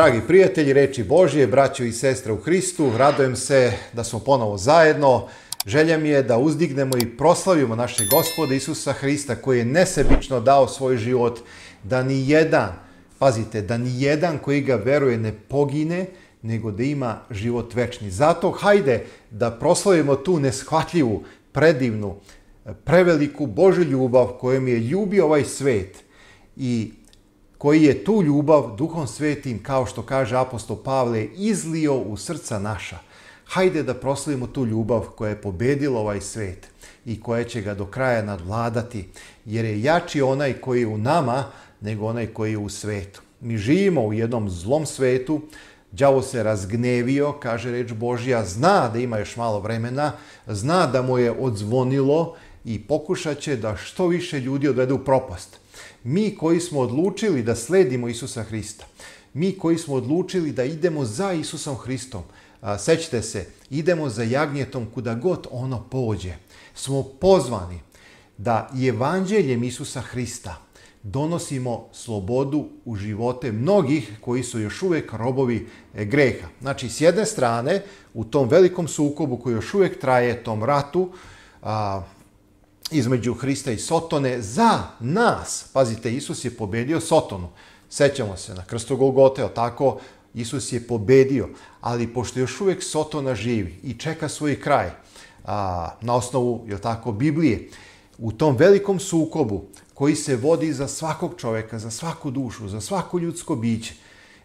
Dragi prijatelji, reči Božje, braćo i sestra u Hristu, radojem se da smo ponovo zajedno. Želja mi je da uzdignemo i proslavimo našeg gospoda Isusa Hrista koji je nesebično dao svoj život da ni jedan, pazite, da ni jedan koji ga veruje ne pogine, nego da ima život večni. Zato hajde da proslavimo tu neshvatljivu, predivnu, preveliku Božju ljubav kojom je ljubio ovaj svet i koji je tu ljubav duhom svetim, kao što kaže apostol Pavle, izlio u srca naša. Hajde da proslavimo tu ljubav koja je pobedila ovaj svet i koja će ga do kraja nadvladati, jer je jači onaj koji je u nama nego onaj koji je u svetu. Mi živimo u jednom zlom svetu, Đavo se razgnevio, kaže reč Božja, zna da ima još malo vremena, zna da mu je odzvonilo i pokušaće da što više ljudi odvede u propast mi koji smo odlučili da sledimo Isusa Hrista, mi koji smo odlučili da idemo za Isusom Hristom, sećate se, idemo za jagnjetom kuda god ono pođe, smo pozvani da i evanđeljem Isusa Hrista donosimo slobodu u živote mnogih koji su još uvek robovi e, greha. Znači, s jedne strane, u tom velikom sukobu koji još uvek traje, tom ratu, između Hrista i Sotone za nas. Pazite, Isus je pobedio Sotonu. Sećamo se na krstu Golgote, tako, Isus je pobedio, ali pošto još uvek Sotona živi i čeka svoj kraj, a, na osnovu, je tako, Biblije, u tom velikom sukobu koji se vodi za svakog čoveka, za svaku dušu, za svako ljudsko biće,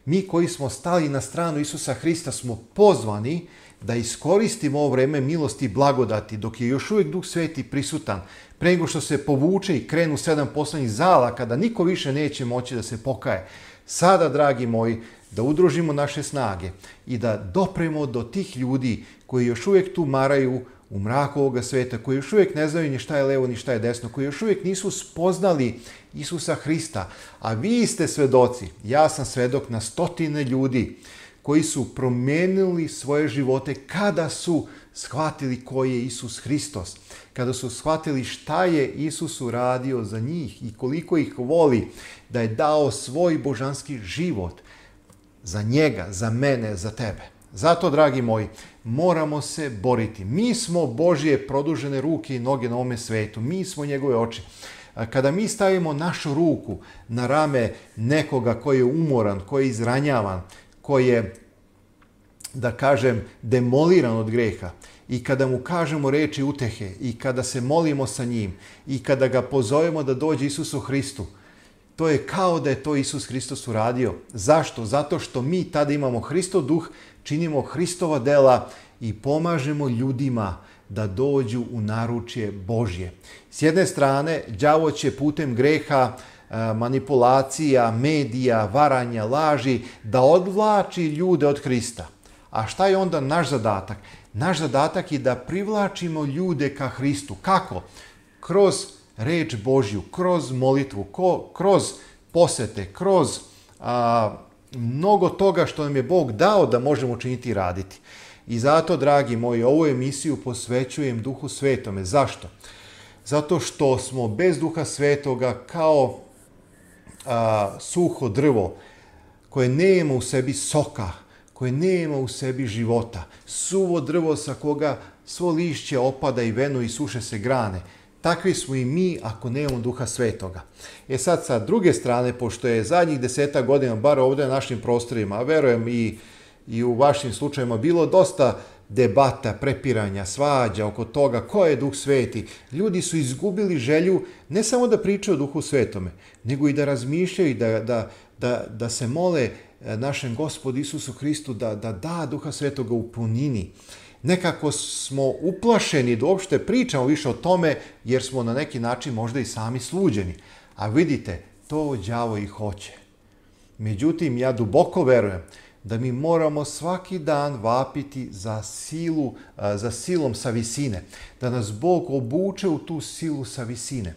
mi koji smo stali na stranu Isusa Hrista smo pozvani da iskoristimo ovo vreme milosti i blagodati, dok je još uvijek Duh Sveti prisutan, pre nego što se povuče i krenu sedam poslednjih zala, kada niko više neće moći da se pokaje. Sada, dragi moji, da udružimo naše snage i da dopremo do tih ljudi koji još uvijek tu maraju u mraku ovoga sveta, koji još uvijek ne znaju ni šta je levo, ni šta je desno, koji još uvijek nisu spoznali Isusa Hrista. A vi ste svedoci, ja sam svedok na stotine ljudi koji su promijenili svoje živote kada su shvatili ko je Isus Hristos, kada su shvatili šta je Isus uradio za njih i koliko ih voli da je dao svoj božanski život za njega, za mene, za tebe. Zato, dragi moji, moramo se boriti. Mi smo Božje produžene ruke i noge na ovome svetu. Mi smo njegove oči. Kada mi stavimo našu ruku na rame nekoga koji je umoran, koji je izranjavan, koji je, da kažem, demoliran od greha i kada mu kažemo reči utehe i kada se molimo sa njim i kada ga pozovemo da dođe Isusu Hristu, to je kao da je to Isus Hristos uradio. Zašto? Zato što mi tada imamo Hristov duh, činimo Hristova dela i pomažemo ljudima da dođu u naručje Božje. S jedne strane, đavo će putem greha Eh, manipulacija, medija, varanja, laži, da odvlači ljude od Hrista. A šta je onda naš zadatak? Naš zadatak je da privlačimo ljude ka Hristu. Kako? Kroz reč Božju, kroz molitvu, ko, kroz posete, kroz a, mnogo toga što nam je Bog dao da možemo učiniti i raditi. I zato, dragi moji, ovu emisiju posvećujem Duhu Svetome. Zašto? Zato što smo bez Duha Svetoga kao a, suho drvo koje nema u sebi soka, koje nema u sebi života, suvo drvo sa koga svo lišće opada i venu i suše se grane. Takvi smo i mi ako nemamo duha svetoga. E sad, sa druge strane, pošto je zadnjih deseta godina, bar ovde na našim prostorima, a verujem i, i u vašim slučajima, bilo dosta debata, prepiranja, svađa oko toga ko je duh sveti. Ljudi su izgubili želju ne samo da pričaju o duhu svetome, nego i da razmišljaju i da, da, da, da se mole e, našem gospodu Isusu Hristu da, da da duha svetoga u punini. Nekako smo uplašeni da uopšte pričamo više o tome jer smo na neki način možda i sami sluđeni. A vidite, to đavo i hoće. Međutim, ja duboko verujem da mi moramo svaki dan vapiti za silu, eh, za silom sa visine. Da nas Bog obuče u tu silu sa visine.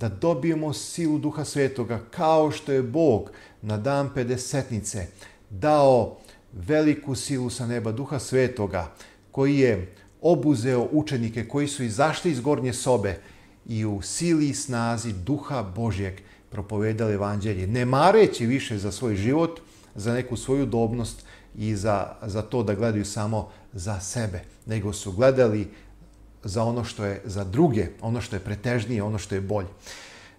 Da dobijemo silu Duha Svetoga kao što je Bog na dan pedesetnice dao veliku silu sa neba Duha Svetoga koji je obuzeo učenike koji su izašli iz gornje sobe i u sili i snazi Duha Božjeg propovedali evanđelje, ne mareći više za svoj život, za neku svoju udobnost i za, za to da gledaju samo za sebe, nego su gledali za ono što je za druge, ono što je pretežnije, ono što je bolje.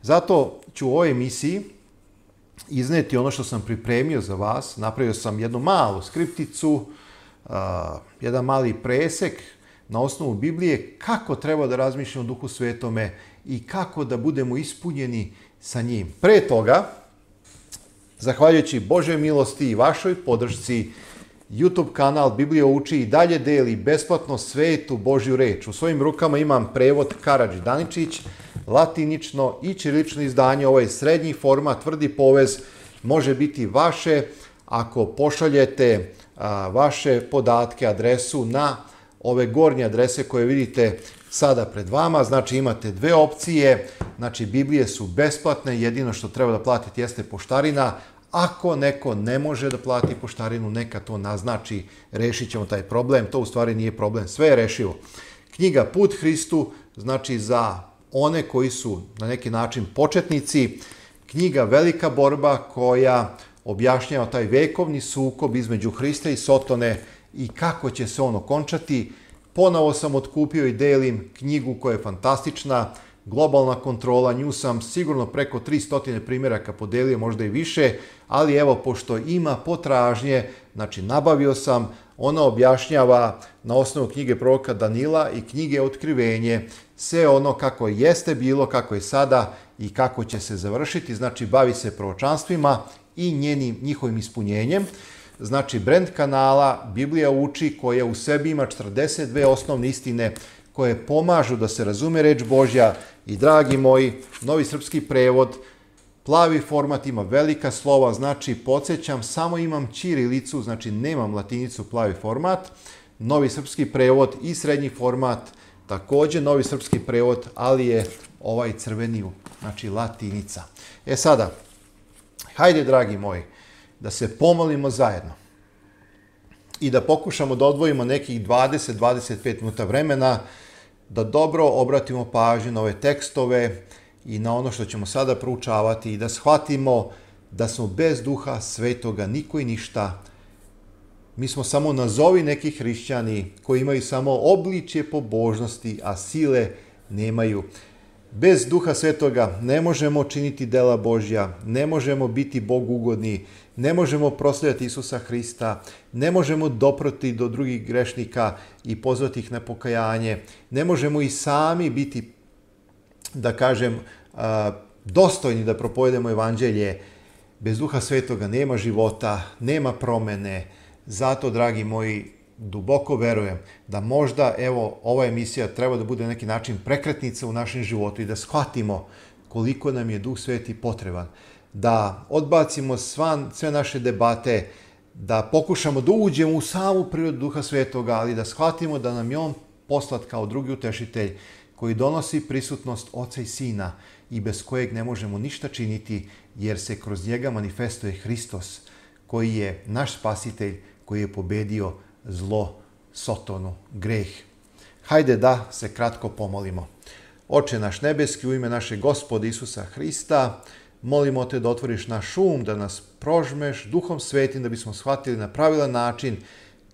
Zato ću u ovoj emisiji izneti ono što sam pripremio za vas. Napravio sam jednu malu skripticu, jedan mali presek na osnovu Biblije kako treba da razmišljamo o Duhu Svetome i kako da budemo ispunjeni sa njim. Pre toga, Zahvaljujući Božoj milosti i vašoj podršci, YouTube kanal Biblija uči i dalje deli besplatno svetu Božju reč. U svojim rukama imam prevod Karadži Daničić, latinično i ćirilično izdanje. Ovaj srednji format, tvrdi povez, može biti vaše ako pošaljete a, vaše podatke, adresu na ove gornje adrese koje vidite sada pred vama. Znači imate dve opcije, znači Biblije su besplatne, jedino što treba da platite jeste poštarina. Ako neko ne može da plati poštarinu, neka to naznači, rešit ćemo taj problem. To u stvari nije problem, sve je rešivo. Knjiga Put Hristu, znači za one koji su na neki način početnici, knjiga Velika borba koja objašnjava taj vekovni sukob između Hrista i Sotone, i kako će se ono končati. Ponovo sam otkupio i delim knjigu koja je fantastična, globalna kontrola, nju sam sigurno preko 300 primjeraka podelio, možda i više, ali evo, pošto ima potražnje, znači nabavio sam, ona objašnjava na osnovu knjige proroka Danila i knjige Otkrivenje sve ono kako jeste bilo, kako je sada i kako će se završiti, znači bavi se proročanstvima i njenim, njihovim ispunjenjem znači brend kanala Biblija uči koja u sebi ima 42 osnovne istine koje pomažu da se razume reč Božja i dragi moji, novi srpski prevod, plavi format ima velika slova, znači podsjećam, samo imam čirilicu, znači nemam latinicu plavi format, novi srpski prevod i srednji format, takođe novi srpski prevod, ali je ovaj crveni, znači latinica. E sada, hajde dragi moji, da se pomolimo zajedno i da pokušamo da odvojimo nekih 20-25 minuta vremena da dobro obratimo pažnju na ove tekstove i na ono što ćemo sada proučavati i da shvatimo da smo bez duha svetoga niko i ništa. Mi smo samo nazovi neki hrišćani koji imaju samo obličje pobožnosti, a sile nemaju. Bez duha svetoga ne možemo činiti dela Božja, ne možemo biti Bogu ugodni, ne možemo prosljati Isusa Hrista, ne možemo doproti do drugih grešnika i pozvati ih na pokajanje, ne možemo i sami biti, da kažem, dostojni da propovedemo evanđelje. Bez duha svetoga nema života, nema promene. Zato, dragi moji, duboko verujem da možda evo ova emisija treba da bude na neki način prekretnica u našem životu i da shvatimo koliko nam je Duh Sveti potreban da odbacimo svan, sve naše debate, da pokušamo da uđemo u samu prirodu Duha Svetoga, ali da shvatimo da nam je On poslat kao drugi utešitelj koji donosi prisutnost Oca i Sina i bez kojeg ne možemo ništa činiti jer se kroz njega manifestuje Hristos koji je naš spasitelj koji je pobedio zlo, sotonu, greh. Hajde da se kratko pomolimo. Oče naš nebeski, u ime našeg gospoda Isusa Hrista, Molimo te da otvoriš naš um, da nas prožmeš duhom svetim, da bismo shvatili na pravilan način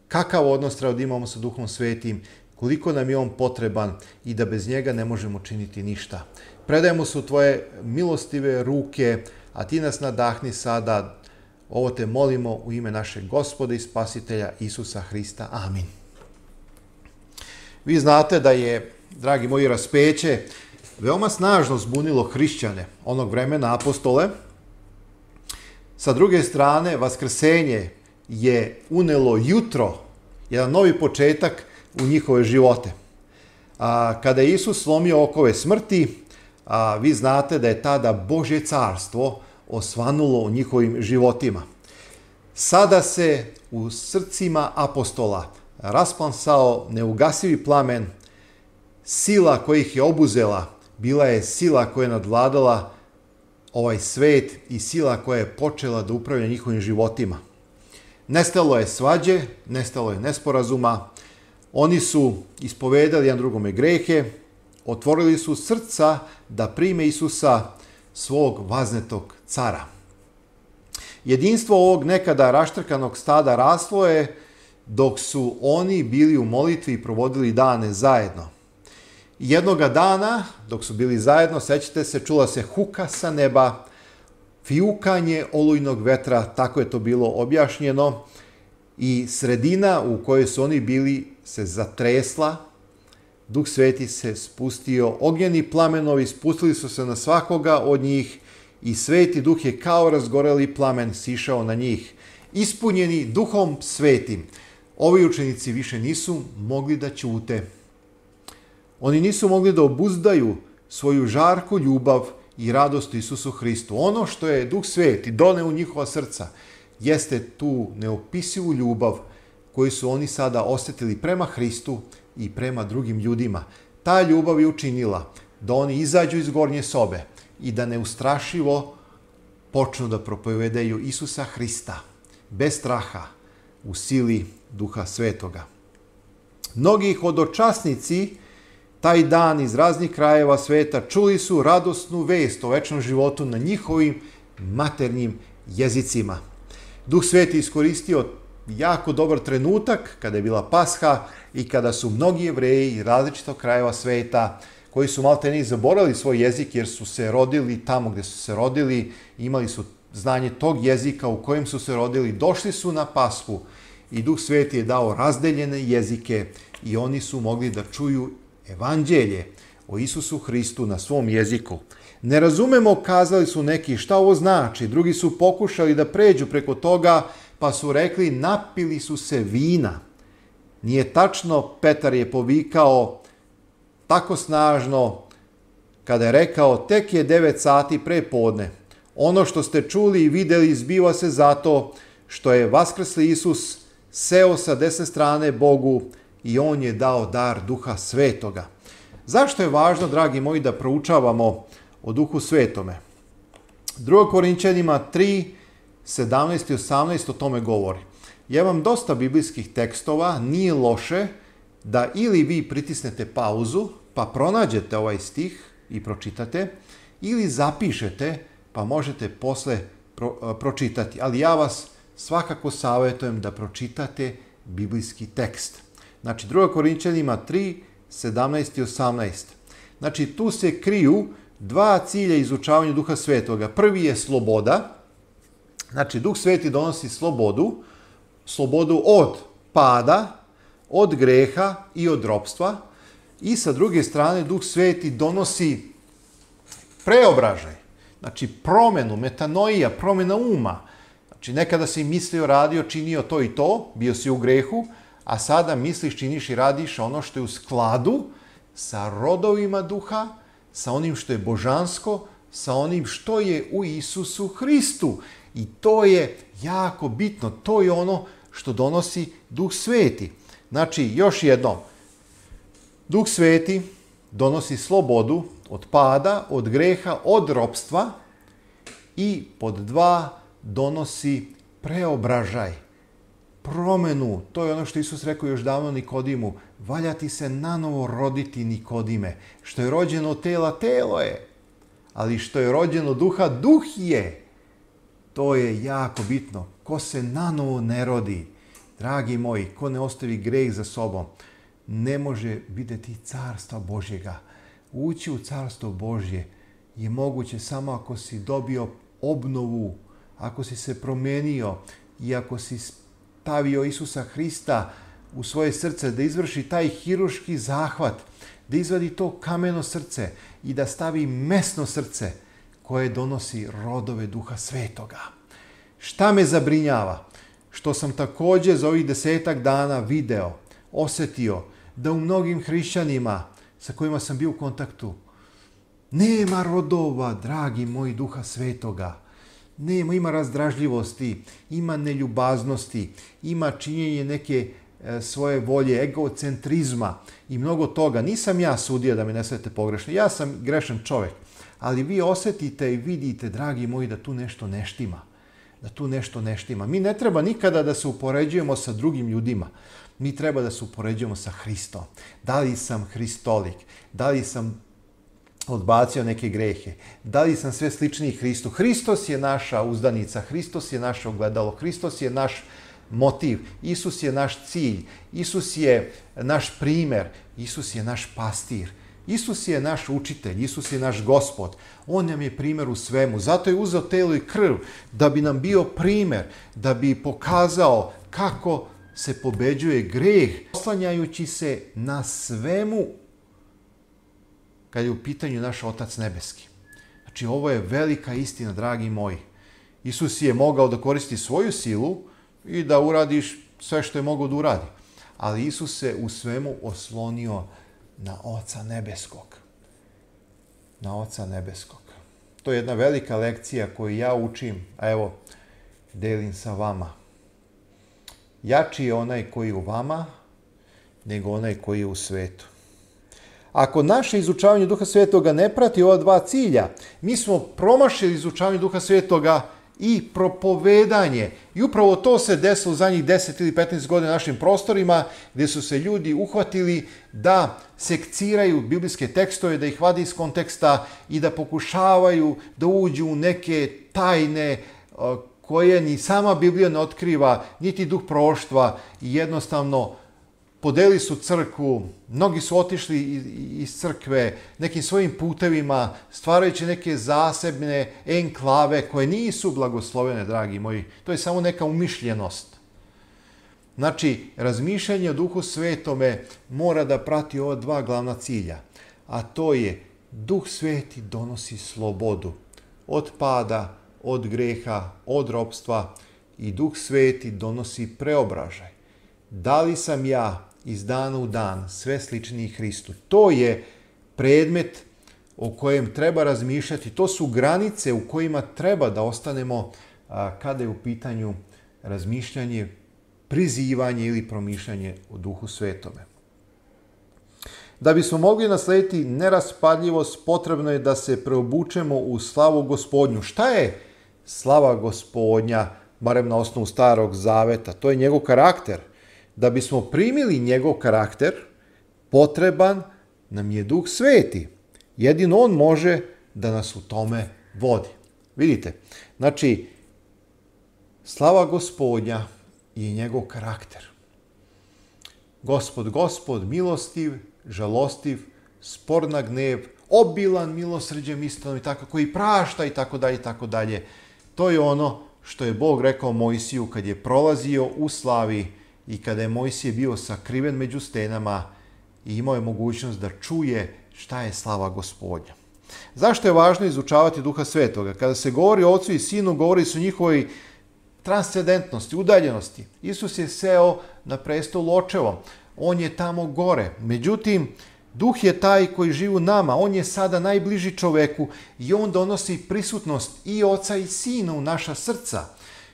kakav odnos treba da imamo sa duhom svetim, koliko nam je on potreban i da bez njega ne možemo činiti ništa. Predajemo se u tvoje milostive ruke, a ti nas nadahni sada. Ovo te molimo u ime našeg gospoda i spasitelja Isusa Hrista. Amin. Vi znate da je, dragi moji, raspeće veoma snažno zbunilo hrišćane onog vremena apostole. Sa druge strane, Vaskrsenje je unelo jutro, jedan novi početak u njihove živote. A, kada je Isus slomio okove smrti, a, vi znate da je tada Božje carstvo osvanulo u njihovim životima. Sada se u srcima apostola rasplansao neugasivi plamen, sila koja ih je obuzela bila je sila koja je nadvladala ovaj svet i sila koja je počela da upravlja njihovim životima. Nestalo je svađe, nestalo je nesporazuma, oni su ispovedali jedan drugome grehe, otvorili su srca da prime Isusa svog vaznetog cara. Jedinstvo ovog nekada raštrkanog stada raslo je dok su oni bili u molitvi i provodili dane zajedno. Jednoga dana, dok su bili zajedno, sećate se, čula se huka sa neba, fijukanje olujnog vetra, tako je to bilo objašnjeno, i sredina u kojoj su oni bili se zatresla, Duh Sveti se spustio, ognjeni plamenovi spustili su se na svakoga od njih i Sveti Duh je kao razgoreli plamen sišao na njih, ispunjeni Duhom Svetim. Ovi učenici više nisu mogli da ćute. Oni nisu mogli da obuzdaju svoju žarku ljubav i radost Isusu Hristu. Ono što je Duh Sveti doneo u njihova srca jeste tu neopisivu ljubav koju su oni sada osetili prema Hristu i prema drugim ljudima. Ta ljubav je učinila da oni izađu iz gornje sobe i da neustrašivo počnu da propovedaju Isusa Hrista bez straha u sili Duha Svetoga. Mnogi hodočasnici taj dan iz raznih krajeva sveta čuli su radosnu vest o večnom životu na njihovim maternjim jezicima. Duh Sveti iskoristio jako dobar trenutak kada je bila Pasha i kada su mnogi jevreji iz različitog krajeva sveta koji su malte ne zaboravili svoj jezik jer su se rodili tamo gde su se rodili, imali su znanje tog jezika u kojem su se rodili, došli su na paspu i Duh Sveti je dao razdeljene jezike i oni su mogli da čuju evanđelje o Isusu Hristu na svom jeziku. Ne razumemo, kazali su neki šta ovo znači, drugi su pokušali da pređu preko toga, pa su rekli napili su se vina. Nije tačno, Petar je povikao tako snažno kada je rekao tek je 9 sati pre podne. Ono što ste čuli i videli zbiva se zato što je vaskrsli Isus seo sa desne strane Bogu i on je dao dar duha svetoga. Zašto je važno, dragi moji, da proučavamo o duhu svetome? 2. Korinčanima 3, 17 i 18 o tome govori. Ja imam dosta biblijskih tekstova, nije loše da ili vi pritisnete pauzu pa pronađete ovaj stih i pročitate ili zapišete pa možete posle pro, pročitati. Ali ja vas svakako savjetujem da pročitate biblijski tekst. Znači, 2. Korinčanima 3, 17 i 18. Znači, tu se kriju dva cilja izučavanja Duha Svetoga. Prvi je sloboda. Znači, Duh Sveti donosi slobodu, slobodu od pada, od greha i od robstva. I sa druge strane, Duh Sveti donosi preobražaj, znači promenu, metanoija, promena uma. Znači, nekada si mislio, radio, činio to i to, bio si u grehu, a sada misliš, činiš i radiš ono što je u skladu sa rodovima duha, sa onim što je božansko, sa onim što je u Isusu Hristu. I to je jako bitno, to je ono što donosi Duh Sveti. Znači, još jednom, Duh Sveti donosi slobodu od pada, od greha, od robstva i pod dva donosi preobražaj promenu, to je ono što Isus rekao još davno Nikodimu, valja ti se nanovo roditi Nikodime. Što je rođeno tela, telo je. Ali što je rođeno duha, duh je. To je jako bitno. Ko se nanovo ne rodi, dragi moji, ko ne ostavi greh za sobom, ne može videti carstva Božjega. Ući u carstvo Božje je moguće samo ako si dobio obnovu, ako si se promenio i ako si tavio Isusa Hrista u svoje srce, da izvrši taj hiruški zahvat, da izvadi to kameno srce i da stavi mesno srce koje donosi rodove duha svetoga. Šta me zabrinjava? Što sam takođe za ovih desetak dana video, osetio, da u mnogim hrišćanima sa kojima sam bio u kontaktu, nema rodova, dragi moji duha svetoga. Nema, ima razdražljivosti, ima neljubaznosti, ima činjenje neke e, svoje volje, egocentrizma i mnogo toga. Nisam ja sudija da me ne svete pogrešno, ja sam grešan čovek, ali vi osetite i vidite, dragi moji, da tu nešto neštima. Da tu nešto neštima. Mi ne treba nikada da se upoređujemo sa drugim ljudima. Mi treba da se upoređujemo sa Hristom. Da li sam hristolik? Da li sam odbacio neke grehe. Da li sam sve slični Hristu? Hristos je naša uzdanica, Hristos je naše ogledalo, Hristos je naš motiv, Isus je naš cilj, Isus je naš primer, Isus je naš pastir. Isus je naš učitelj, Isus je naš gospod. On nam je primer u svemu. Zato je uzeo telo i krv da bi nam bio primer, da bi pokazao kako se pobeđuje greh, oslanjajući se na svemu kada je u pitanju naš Otac Nebeski. Znači, ovo je velika istina, dragi moji. Isus je mogao da koristi svoju silu i da uradiš sve što je mogao da uradi. Ali Isus se u svemu oslonio na Oca Nebeskog. Na Oca Nebeskog. To je jedna velika lekcija koju ja učim, a evo, delim sa vama. Jači je onaj koji je u vama, nego onaj koji je u svetu ako naše izučavanje Duha Svetoga ne prati ova dva cilja, mi smo promašili izučavanje Duha Svetoga i propovedanje. I upravo to se desilo u zadnjih 10 ili 15 godina na našim prostorima, gdje su se ljudi uhvatili da sekciraju biblijske tekstove, da ih vade iz konteksta i da pokušavaju da uđu u neke tajne e, koje ni sama Biblija ne otkriva, niti duh proštva i jednostavno podeli su crku, mnogi su otišli iz crkve nekim svojim putevima, stvarajući neke zasebne enklave koje nisu blagoslovene, dragi moji. To je samo neka umišljenost. Znači, razmišljanje o duhu svetome mora da prati ova dva glavna cilja, a to je duh sveti donosi slobodu od pada, od greha, od robstva i duh sveti donosi preobražaj da li sam ja iz dana u dan, sve sličniji Hristu. To je predmet o kojem treba razmišljati, to su granice u kojima treba da ostanemo kada je u pitanju razmišljanje, prizivanje ili promišljanje o duhu svetome. Da bismo mogli naslediti neraspadljivost, potrebno je da se preobučemo u slavu gospodnju. Šta je slava gospodnja, barem na osnovu starog zaveta? To je njegov karakter – da bismo primili njegov karakter, potreban nam je duh sveti. Jedino on može da nas u tome vodi. Vidite, znači, slava gospodnja je njegov karakter. Gospod, gospod, milostiv, žalostiv, spor na gnev, obilan milosrđem istinom i tako, koji prašta i tako dalje i tako dalje. To je ono što je Bog rekao Mojsiju kad je prolazio u slavi i kada je Mojsije bio sakriven među stenama i imao je mogućnost da čuje šta je slava gospodnja. Zašto je važno izučavati Duha Svetoga? Kada se govori o ocu i Sinu, govori se o njihovoj transcendentnosti, udaljenosti. Isus je seo na prestolu očevom. On je tamo gore. Međutim, Duh je taj koji živi u nama. On je sada najbliži čoveku i on donosi prisutnost i Oca i Sina u naša srca.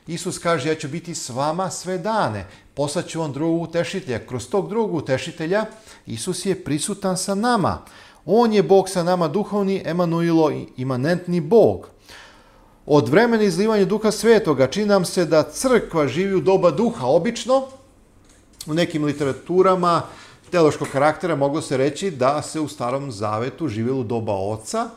Isus kaže, ja ću biti s vama sve dane poslaću on drugog utešitelja. Kroz tog drugog utešitelja Isus je prisutan sa nama. On je Bog sa nama duhovni, Emanuilo, imanentni Bog. Od vremena izlivanja duha svetoga čini nam se da crkva živi u doba duha. Obično, u nekim literaturama teološkog karaktera moglo se reći da se u starom zavetu živjelo doba oca,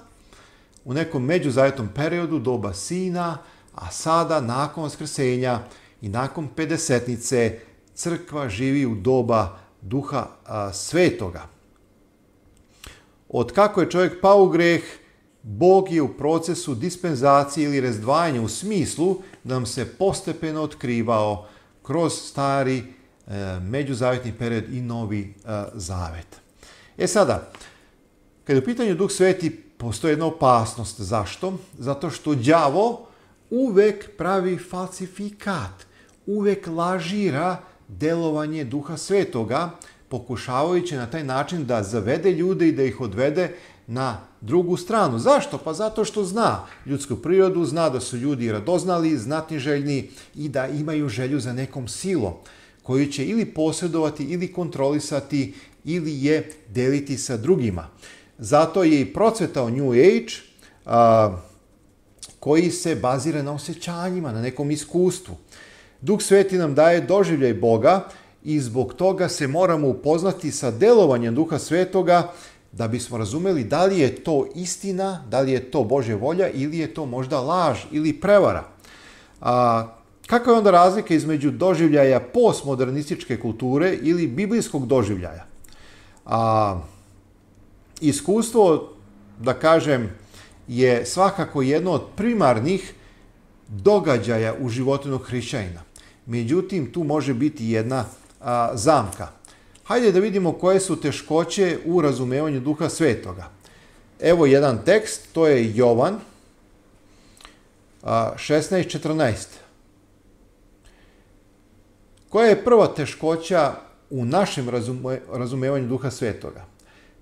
u nekom međuzavetnom periodu doba sina, a sada nakon skrsenja i nakon pedesetnice crkva živi u doba duha a, svetoga. Od kako je čovjek pao u greh, Bog je u procesu dispenzacije ili razdvajanja u smislu da nam se postepeno otkrivao kroz stari e, međuzavetni period i novi e, zavet. E sada, kada je u pitanju Duh Sveti, postoji jedna opasnost. Zašto? Zato što đavo uvek pravi falsifikat, uvek lažira delovanje duha svetoga, pokušavajući na taj način da zavede ljude i da ih odvede na drugu stranu. Zašto? Pa zato što zna ljudsku prirodu, zna da su ljudi radoznali, znatiželjni i da imaju želju za nekom silom koju će ili posjedovati ili kontrolisati ili je deliti sa drugima. Zato je i procvetao New Age a, koji se bazira na osjećanjima, na nekom iskustvu. Duh Sveti nam daje doživljaj Boga i zbog toga se moramo upoznati sa delovanjem Duha Svetoga da bismo razumeli da li je to istina, da li je to Božja volja ili je to možda laž ili prevara. A, kakva je onda razlika između doživljaja postmodernističke kulture ili biblijskog doživljaja? A, iskustvo, da kažem, je svakako jedno od primarnih događaja u životinu hrišćanina. Međutim, tu može biti jedna a, zamka. Hajde da vidimo koje su teškoće u razumevanju duha svetoga. Evo jedan tekst, to je Jovan 16.14. Koja je prva teškoća u našem razume, razumevanju duha svetoga?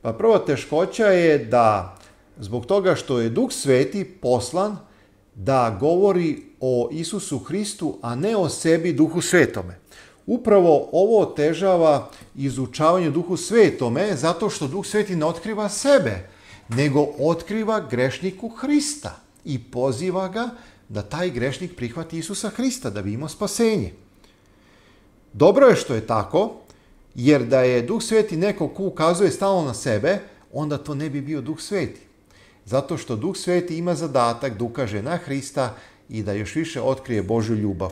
Pa prva teškoća je da zbog toga što je duh sveti poslan da govori o Isusu Hristu, a ne o sebi duhu svetome. Upravo ovo otežava izučavanje duhu svetome zato što duh sveti ne otkriva sebe, nego otkriva grešniku Hrista i poziva ga da taj grešnik prihvati Isusa Hrista, da bi imao spasenje. Dobro je što je tako, jer da je duh sveti neko ko ukazuje stalno na sebe, onda to ne bi bio duh sveti zato što Duh Sveti ima zadatak da ukaže na Hrista i da još više otkrije Božju ljubav.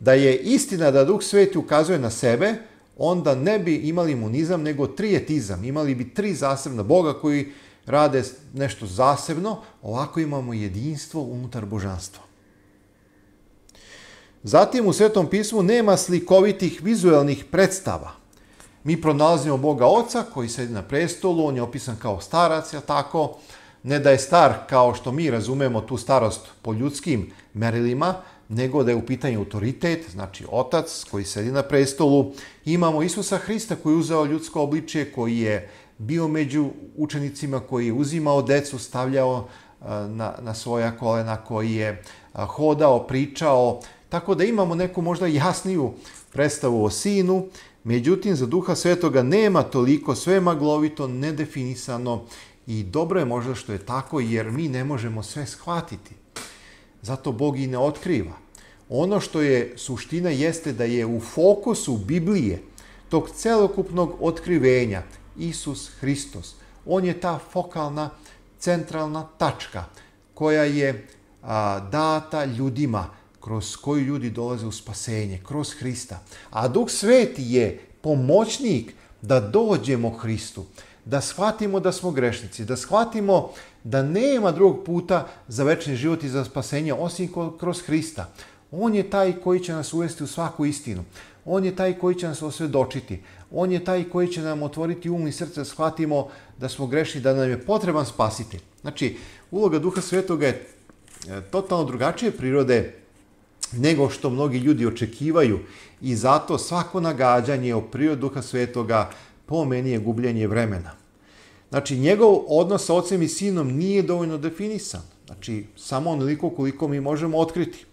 Da je istina da Duh Sveti ukazuje na sebe, onda ne bi imali munizam, nego trijetizam. Imali bi tri zasebna Boga koji rade nešto zasebno, ovako imamo jedinstvo unutar božanstva. Zatim u Svetom pismu nema slikovitih vizuelnih predstava mi pronalazimo Boga Oca koji sedi na prestolu, on je opisan kao starac, ja tako, ne da je star kao što mi razumemo tu starost po ljudskim merilima, nego da je u pitanju autoritet, znači otac koji sedi na prestolu. Imamo Isusa Hrista koji je uzeo ljudsko obličje, koji je bio među učenicima, koji je uzimao decu, stavljao na, na svoja kolena, koji je hodao, pričao, tako da imamo neku možda jasniju predstavu o sinu, Međutim, za duha svetoga nema toliko, sve maglovito, nedefinisano i dobro je možda što je tako jer mi ne možemo sve shvatiti. Zato Bog i ne otkriva. Ono što je suština jeste da je u fokusu Biblije tog celokupnog otkrivenja Isus Hristos. On je ta fokalna, centralna tačka koja je a, data ljudima kroz koju ljudi dolaze u spasenje, kroz Hrista. A Duh Sveti je pomoćnik da dođemo Hristu, da shvatimo da smo grešnici, da shvatimo da nema drugog puta za večni život i za spasenje osim kroz Hrista. On je taj koji će nas uvesti u svaku istinu. On je taj koji će nas osvjedočiti. On je taj koji će nam otvoriti um i srce da shvatimo da smo grešni, da nam je potreban spasiti. Znači, uloga Duha Svetoga je e, totalno drugačije prirode nego što mnogi ljudi očekivaju i zato svako nagađanje o prirodu Duha Svetoga po meni je gubljenje vremena. Znači, njegov odnos sa ocem i sinom nije dovoljno definisan. Znači, samo onoliko koliko mi možemo otkriti.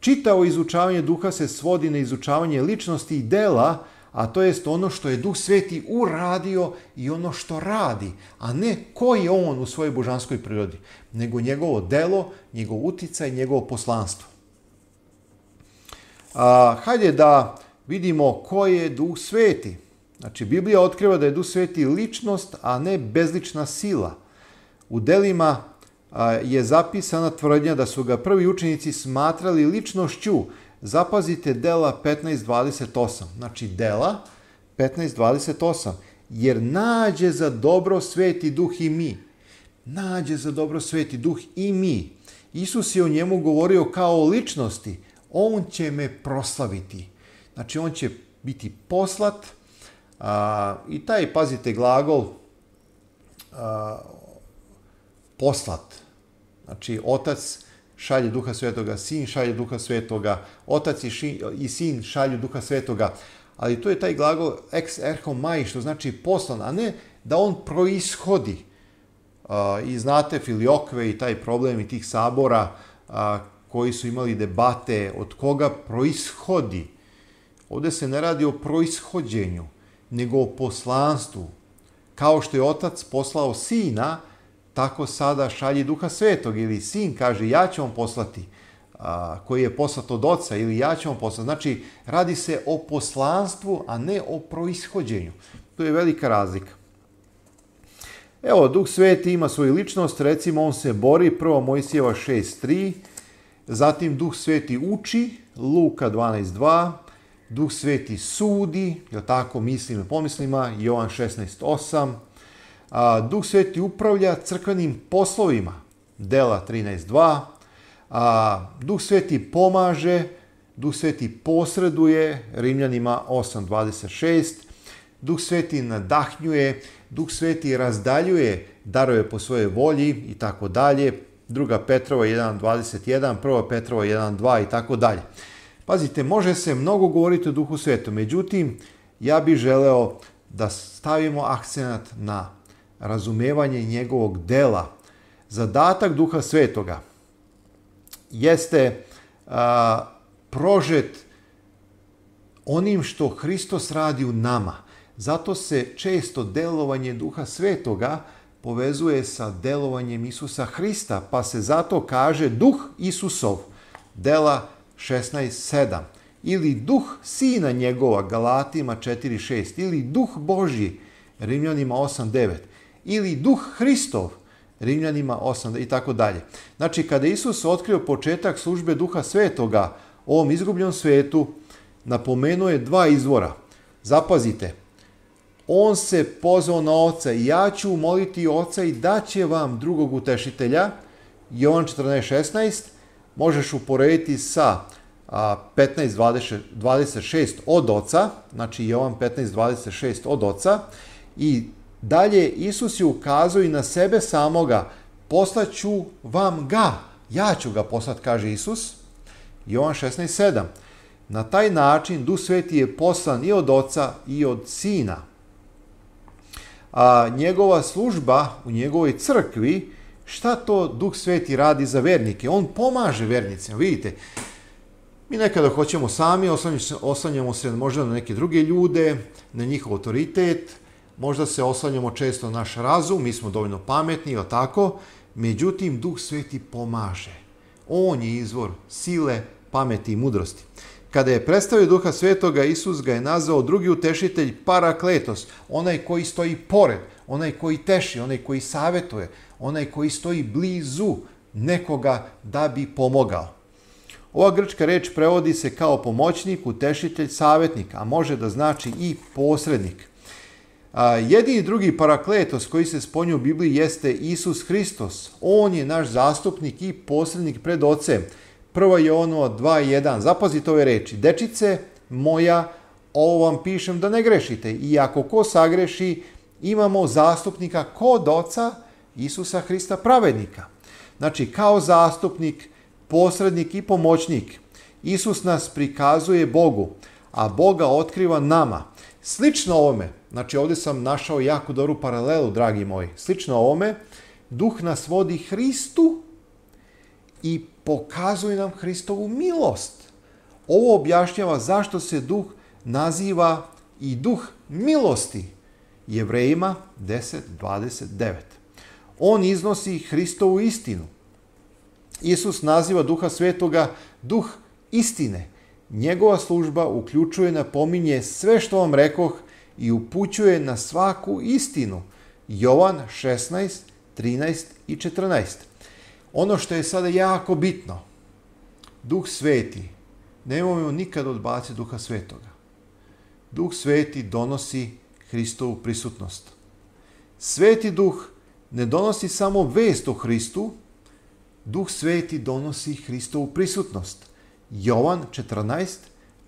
Čitao izučavanje duha se svodi na izučavanje ličnosti i dela, a to jest ono što je duh sveti uradio i ono što radi, a ne ko je on u svojoj božanskoj prirodi, nego njegovo delo, njegov uticaj, njegovo poslanstvo. A, hajde da vidimo ko je duh sveti. Znači, Biblija otkriva da je duh sveti ličnost, a ne bezlična sila. U delima a, je zapisana tvrdnja da su ga prvi učenici smatrali ličnošću. Zapazite dela 15.28. Znači, dela 15.28. Jer nađe za dobro sveti duh i mi. Nađe za dobro sveti duh i mi. Isus je o njemu govorio kao o ličnosti, on će me proslaviti. Znači, on će biti poslat a, i taj, pazite, glagol a, poslat. Znači, otac šalje Duha Svetoga, sin šalje Duha Svetoga, otac i, ši, i sin šalju Duha Svetoga. Ali to je taj glagol ex erho mai, što znači poslan, a ne da on proishodi. I znate filiokve i taj problem i tih sabora koji su imali debate od koga proishodi. Ovde se ne radi o proishođenju, nego o poslanstvu. Kao što je otac poslao sina, tako sada šalji duha svetog ili sin kaže ja ću vam poslati a, koji je poslat od oca ili ja ću vam poslati. Znači, radi se o poslanstvu, a ne o proishođenju. To je velika razlika. Evo, Duh Sveti ima svoju ličnost, recimo on se bori, prvo Mojsijeva 6.3, Zatim Duh Sveti uči, Luka 12.2, Duh Sveti sudi, je tako, mislima i pomislima, Jovan 16.8, Duh Sveti upravlja crkvenim poslovima, Dela 13.2, a, Duh Sveti pomaže, Duh Sveti posreduje, Rimljanima 8.26, Duh Sveti nadahnjuje, Duh Sveti razdaljuje darove po svojoj volji i tako dalje, druga Petrova 1.21, prva Petrova 1.2 i tako dalje. Pazite, može se mnogo govoriti o duhu svetom, međutim, ja bih želeo da stavimo akcenat na razumevanje njegovog dela. Zadatak duha svetoga jeste a, prožet onim što Hristos radi u nama. Zato se često delovanje duha svetoga povezuje sa delovanjem Isusa Hrista, pa se zato kaže duh Isusov, dela 16.7, ili duh sina njegova, Galatima 4.6, ili duh Božji, Rimljanima 8.9, ili duh Hristov, Rimljanima 8 i tako dalje. Znači, kada Isus otkrio početak službe Duha Svetoga ovom izgubljenom svetu, napomenuje dva izvora. Zapazite, on se pozvao na oca i ja ću umoliti oca i daće vam drugog utešitelja, Jovan 14.16, možeš uporediti sa 15.26 od oca, znači Jovan 15.26 od oca, i dalje Isus je ukazao i na sebe samoga, poslaću vam ga, ja ću ga poslat, kaže Isus, Jovan 16.7. Na taj način Duh Sveti je poslan i od oca i od sina a, njegova služba u njegovoj crkvi, šta to Duh Sveti radi za vernike? On pomaže vernicima, vidite. Mi nekada hoćemo sami, oslanjamo se možda na neke druge ljude, na njihov autoritet, možda se oslanjamo često na naš razum, mi smo dovoljno pametni, ili tako, međutim, Duh Sveti pomaže. On je izvor sile, pameti i mudrosti. Kada je predstavio Duha Svetoga, Isus ga je nazvao drugi utešitelj parakletos, onaj koji stoji pored, onaj koji teši, onaj koji savetuje, onaj koji stoji blizu nekoga da bi pomogao. Ova grčka reč prevodi se kao pomoćnik, utešitelj, savetnik, a može da znači i posrednik. A, jedini drugi parakletos koji se spomnju u Bibliji jeste Isus Hristos. On je naš zastupnik i posrednik pred Ocem. Prvo je ono 2.1. Zapazite ove reči. Dečice moja, ovo vam pišem da ne grešite. I ako ko sagreši, imamo zastupnika kod oca Isusa Hrista pravednika. Znači, kao zastupnik, posrednik i pomoćnik, Isus nas prikazuje Bogu, a Boga otkriva nama. Slično ovome, znači ovde sam našao jako dobru paralelu, dragi moji, slično ovome, duh nas vodi Hristu i pokazuje nam Hristovu milost. Ovo objašnjava zašto se duh naziva i duh milosti. Jevrejima 10.29. On iznosi Hristovu istinu. Isus naziva duha svetoga duh istine. Njegova služba uključuje napominje sve što vam rekoh i upućuje na svaku istinu. Jovan 16, 13 i 14. Ono što je sada jako bitno, Duh Sveti, nemojmo nikad odbaciti Duha Svetoga. Duh Sveti donosi Hristovu prisutnost. Sveti Duh ne donosi samo vest o Hristu, Duh Sveti donosi Hristovu prisutnost. Jovan 14,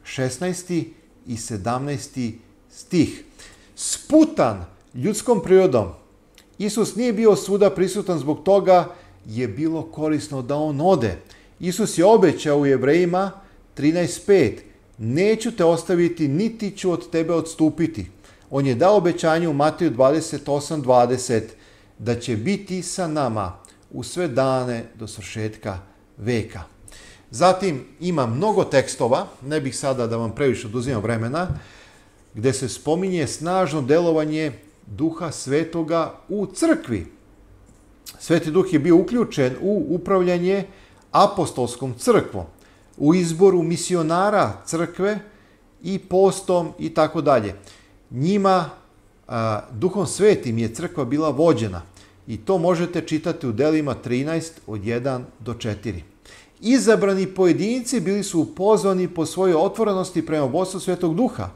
16 i 17 stih. Sputan ljudskom prirodom, Isus nije bio svuda prisutan zbog toga je bilo korisno da on ode. Isus je obećao u Jevrejima 13.5 Neću te ostaviti, niti ću od tebe odstupiti. On je dao obećanje u Mateju 28.20 da će biti sa nama u sve dane do svršetka veka. Zatim ima mnogo tekstova, ne bih sada da vam previše oduzimam vremena, gde se spominje snažno delovanje Duha Svetoga u crkvi. Sveti duh je bio uključen u upravljanje apostolskom crkvom, u izboru misionara crkve i postom i tako dalje. Njima, a, duhom svetim je crkva bila vođena i to možete čitati u delima 13 od 1 do 4. Izabrani pojedinci bili su pozvani po svojoj otvorenosti prema vodstvu Svetog Duha.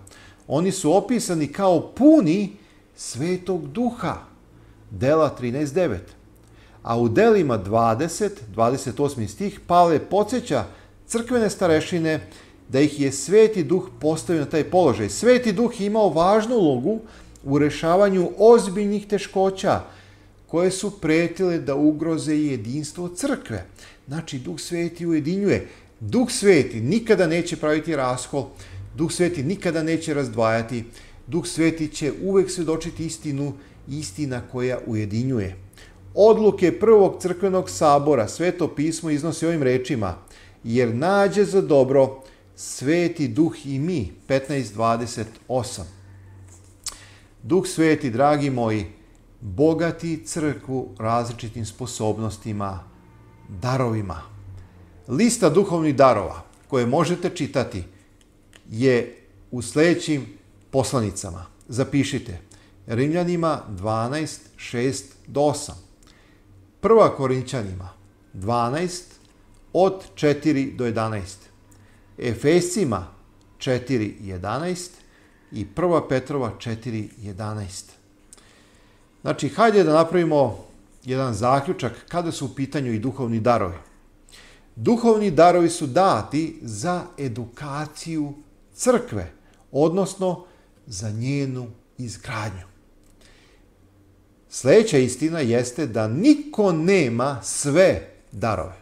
Oni su opisani kao puni Svetog Duha. Dela 13.9 a u delima 20, 28. stih, Pavle podsjeća crkvene starešine da ih je Sveti Duh postavio na taj položaj. Sveti Duh je imao važnu ulogu u rešavanju ozbiljnih teškoća koje su pretile da ugroze jedinstvo crkve. Znači, Duh Sveti ujedinjuje. Duh Sveti nikada neće praviti raskol, Duh Sveti nikada neće razdvajati, Duh Sveti će uvek svedočiti istinu, istina koja ujedinjuje odluke Prvog crkvenog sabora Sveto pismo iznosi ovim rečima jer nađe za dobro Sveti duh i mi 15.28 Duh sveti, dragi moji, bogati crkvu različitim sposobnostima, darovima. Lista duhovnih darova koje možete čitati je u sledećim poslanicama. Zapišite Rimljanima 126 8, Prva Korinćanima 12 od 4 do 11. Efesima 4.11 i 1. Petrova 4.11. Znači, hajde da napravimo jedan zaključak kada su u pitanju i duhovni darovi. Duhovni darovi su dati za edukaciju crkve, odnosno za njenu izgradnju. Sledeća istina jeste da niko nema sve darove.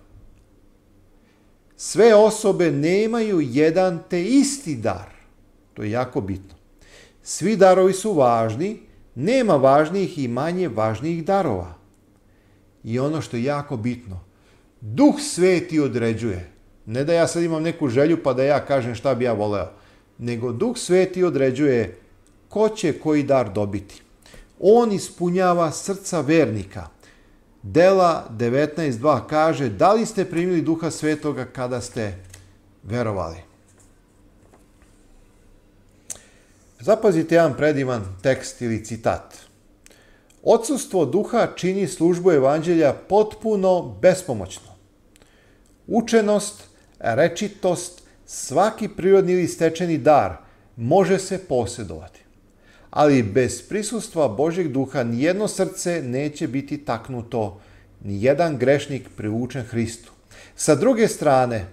Sve osobe nemaju jedan te isti dar. To je jako bitno. Svi darovi su važni, nema važnijih i manje važnijih darova. I ono što je jako bitno, duh sveti određuje. Ne da ja sad imam neku želju pa da ja kažem šta bi ja voleo, nego duh sveti određuje ko će koji dar dobiti on ispunjava srca vernika. Dela 19.2 kaže, da li ste primili duha svetoga kada ste verovali? Zapazite jedan predivan tekst ili citat. Odsustvo duha čini službu evanđelja potpuno bespomoćno. Učenost, rečitost, svaki prirodni ili stečeni dar može se posjedovati ali bez prisustva Božjeg duha nijedno srce neće biti taknuto, ni jedan grešnik priučen Hristu. Sa druge strane,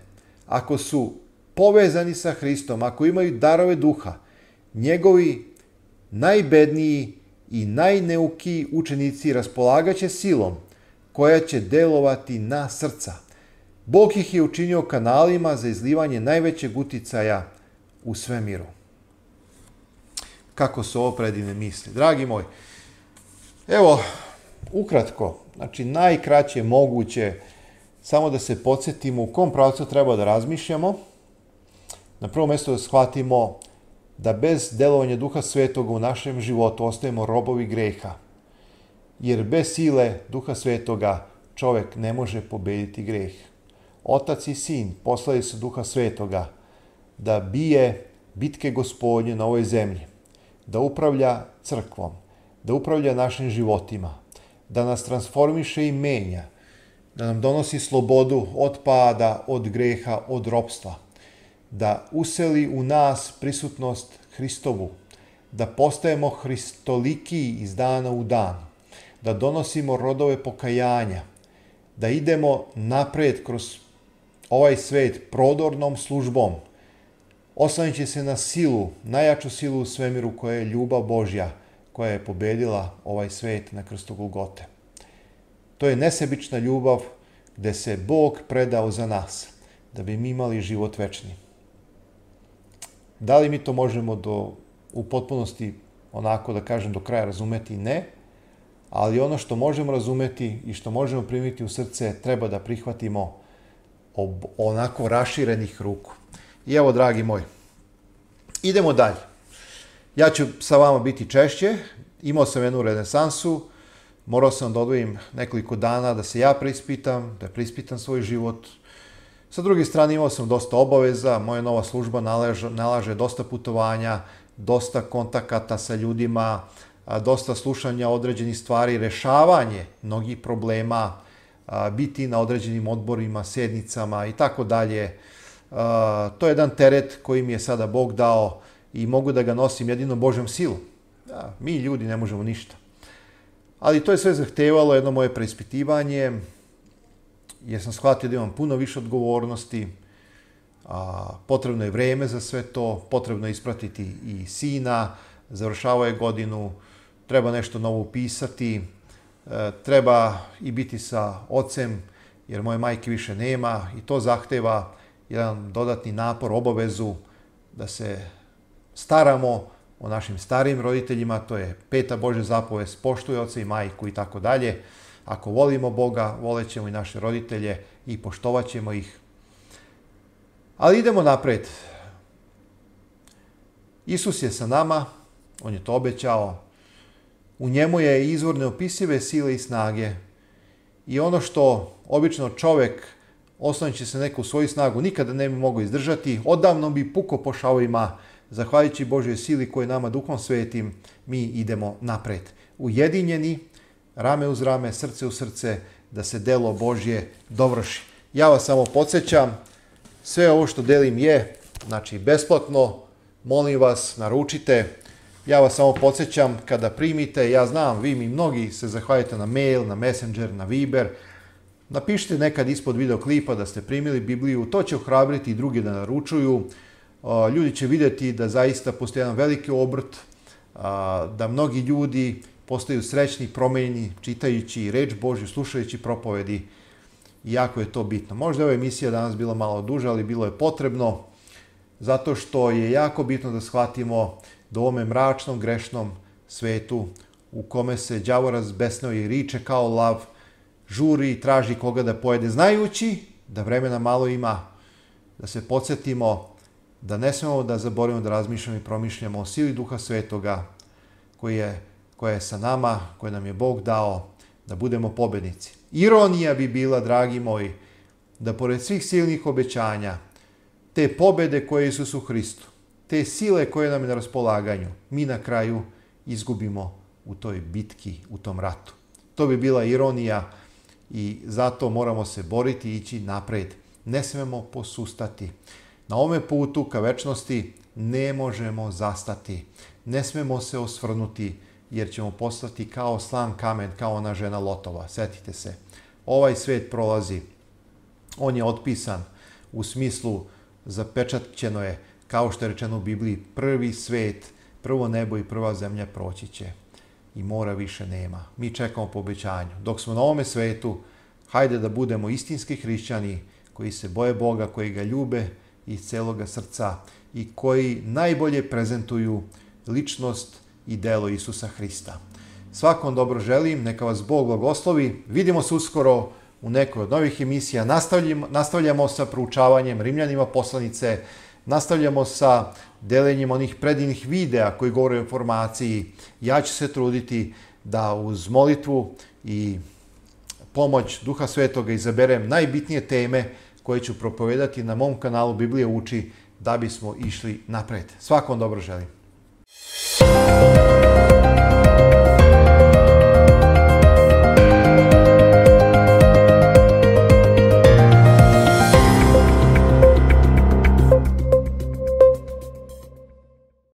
ako su povezani sa Hristom, ako imaju darove duha, njegovi najbedniji i najneukiji učenici raspolagaće silom koja će delovati na srca. Bog ih je učinio kanalima za izlivanje najvećeg uticaja u svemiru kako su ovo predivne misli. Dragi moj, evo, ukratko, znači najkraće moguće, samo da se podsjetimo u kom pravcu treba da razmišljamo, na prvo mesto da shvatimo da bez delovanja Duha Svetoga u našem životu ostajemo robovi greha. Jer bez sile Duha Svetoga čovek ne može pobediti greh. Otac i sin poslali su Duha Svetoga da bije bitke gospodnje na ovoj zemlji da upravlja crkvom, da upravlja našim životima, da nas transformiše i menja, da nam donosi slobodu od pada, od greha, od robstva, da useli u nas prisutnost Hristovu, da postajemo hristoliki iz dana u dan, da donosimo rodove pokajanja, da idemo napred kroz ovaj svet prodornom službom – oslanjući se na silu, najjaču silu u svemiru koja je ljubav Božja, koja je pobedila ovaj svet na krstu Golgote. To je nesebična ljubav gde se Bog predao za nas, da bi mi imali život večni. Da li mi to možemo do, u potpunosti, onako da kažem, do kraja razumeti? Ne. Ali ono što možemo razumeti i što možemo primiti u srce, treba da prihvatimo ob, onako raširenih ruku. I evo, dragi moj, idemo dalje. Ja ću sa vama biti češće. Imao sam jednu renesansu, morao sam da odvojim nekoliko dana da se ja prispitam, da prispitam svoj život. Sa druge strane imao sam dosta obaveza, moja nova služba nalaže, nalaže dosta putovanja, dosta kontakata sa ljudima, dosta slušanja određenih stvari, rešavanje mnogih problema, biti na određenim odborima, sednicama i tako dalje to je jedan teret koji mi je sada Bog dao i mogu da ga nosim jedino Božom silom. Da, mi ljudi ne možemo ništa. Ali to je sve zahtevalo jedno moje preispitivanje, jer sam shvatio da imam puno više odgovornosti, a, potrebno je vreme za sve to, potrebno je ispratiti i sina, završavao je godinu, treba nešto novo upisati, e, treba i biti sa ocem, jer moje majke više nema i to zahteva jedan dodatni napor, obavezu da se staramo o našim starim roditeljima, to je peta Božja zapovest, poštuj oca i majku i tako dalje. Ako volimo Boga, volećemo i naše roditelje i poštovaćemo ih. Ali idemo napred. Isus je sa nama, on je to obećao. U njemu je izvor neopisive sile i snage. I ono što obično čovek oslonit se neko u svoju snagu, nikada ne bi mogao izdržati, odavno bi puko po šavovima, zahvaljujući Božoj sili koje nama duhom svetim, mi idemo napred. Ujedinjeni, rame uz rame, srce u srce, da se delo Božje dovrši. Ja vas samo podsjećam, sve ovo što delim je, znači, besplatno, molim vas, naručite, ja vas samo podsjećam, kada primite, ja znam, vi mi mnogi se zahvaljujete na mail, na messenger, na Viber, Napišite nekad ispod videoklipa da ste primili Bibliju, to će ohrabriti i druge da naručuju. Ljudi će videti da zaista postoji jedan veliki obrt, da mnogi ljudi postaju srećni, promenjeni, čitajući reč Božju, slušajući propovedi. Jako je to bitno. Možda je ova emisija danas bila malo duža, ali bilo je potrebno, zato što je jako bitno da shvatimo da u ovome mračnom, grešnom svetu u kome se đavo razbesnao i riče kao lav, žuri i traži koga da pojede, znajući da vremena malo ima, da se podsjetimo da ne smemo da zaboravimo da razmišljamo i promišljamo o sili Duha Svetoga koji je, koja je sa nama, koje nam je Bog dao, da budemo pobednici. Ironija bi bila, dragi moji, da pored svih silnih obećanja, te pobede koje je Isus Hristu, te sile koje nam je na raspolaganju, mi na kraju izgubimo u toj bitki, u tom ratu. To bi bila ironija i zato moramo se boriti i ići napred. Ne smemo posustati. Na ovome putu ka večnosti ne možemo zastati. Ne smemo se osvrnuti jer ćemo postati kao slan kamen, kao ona žena Lotova. Setite se. Ovaj svet prolazi. On je otpisan u smislu zapečaćeno je, kao što je rečeno u Bibliji, prvi svet, prvo nebo i prva zemlja proći će i mora više nema. Mi čekamo po obećanju. Dok smo na ovome svetu, hajde da budemo istinski hrišćani koji se boje Boga, koji ga ljube iz celoga srca i koji najbolje prezentuju ličnost i delo Isusa Hrista. Svakom dobro želim, neka vas Bog blagoslovi. Vidimo se uskoro u nekoj od novih emisija. Nastavljamo, nastavljamo sa proučavanjem Rimljanima poslanice Nastavljamo sa delenjem onih predivnih videa koji govore o informaciji. Ja ću se truditi da uz molitvu i pomoć Duha Svetoga izaberem najbitnije teme koje ću propovedati na mom kanalu Biblija uči da bismo išli napred. Svakom dobro želim.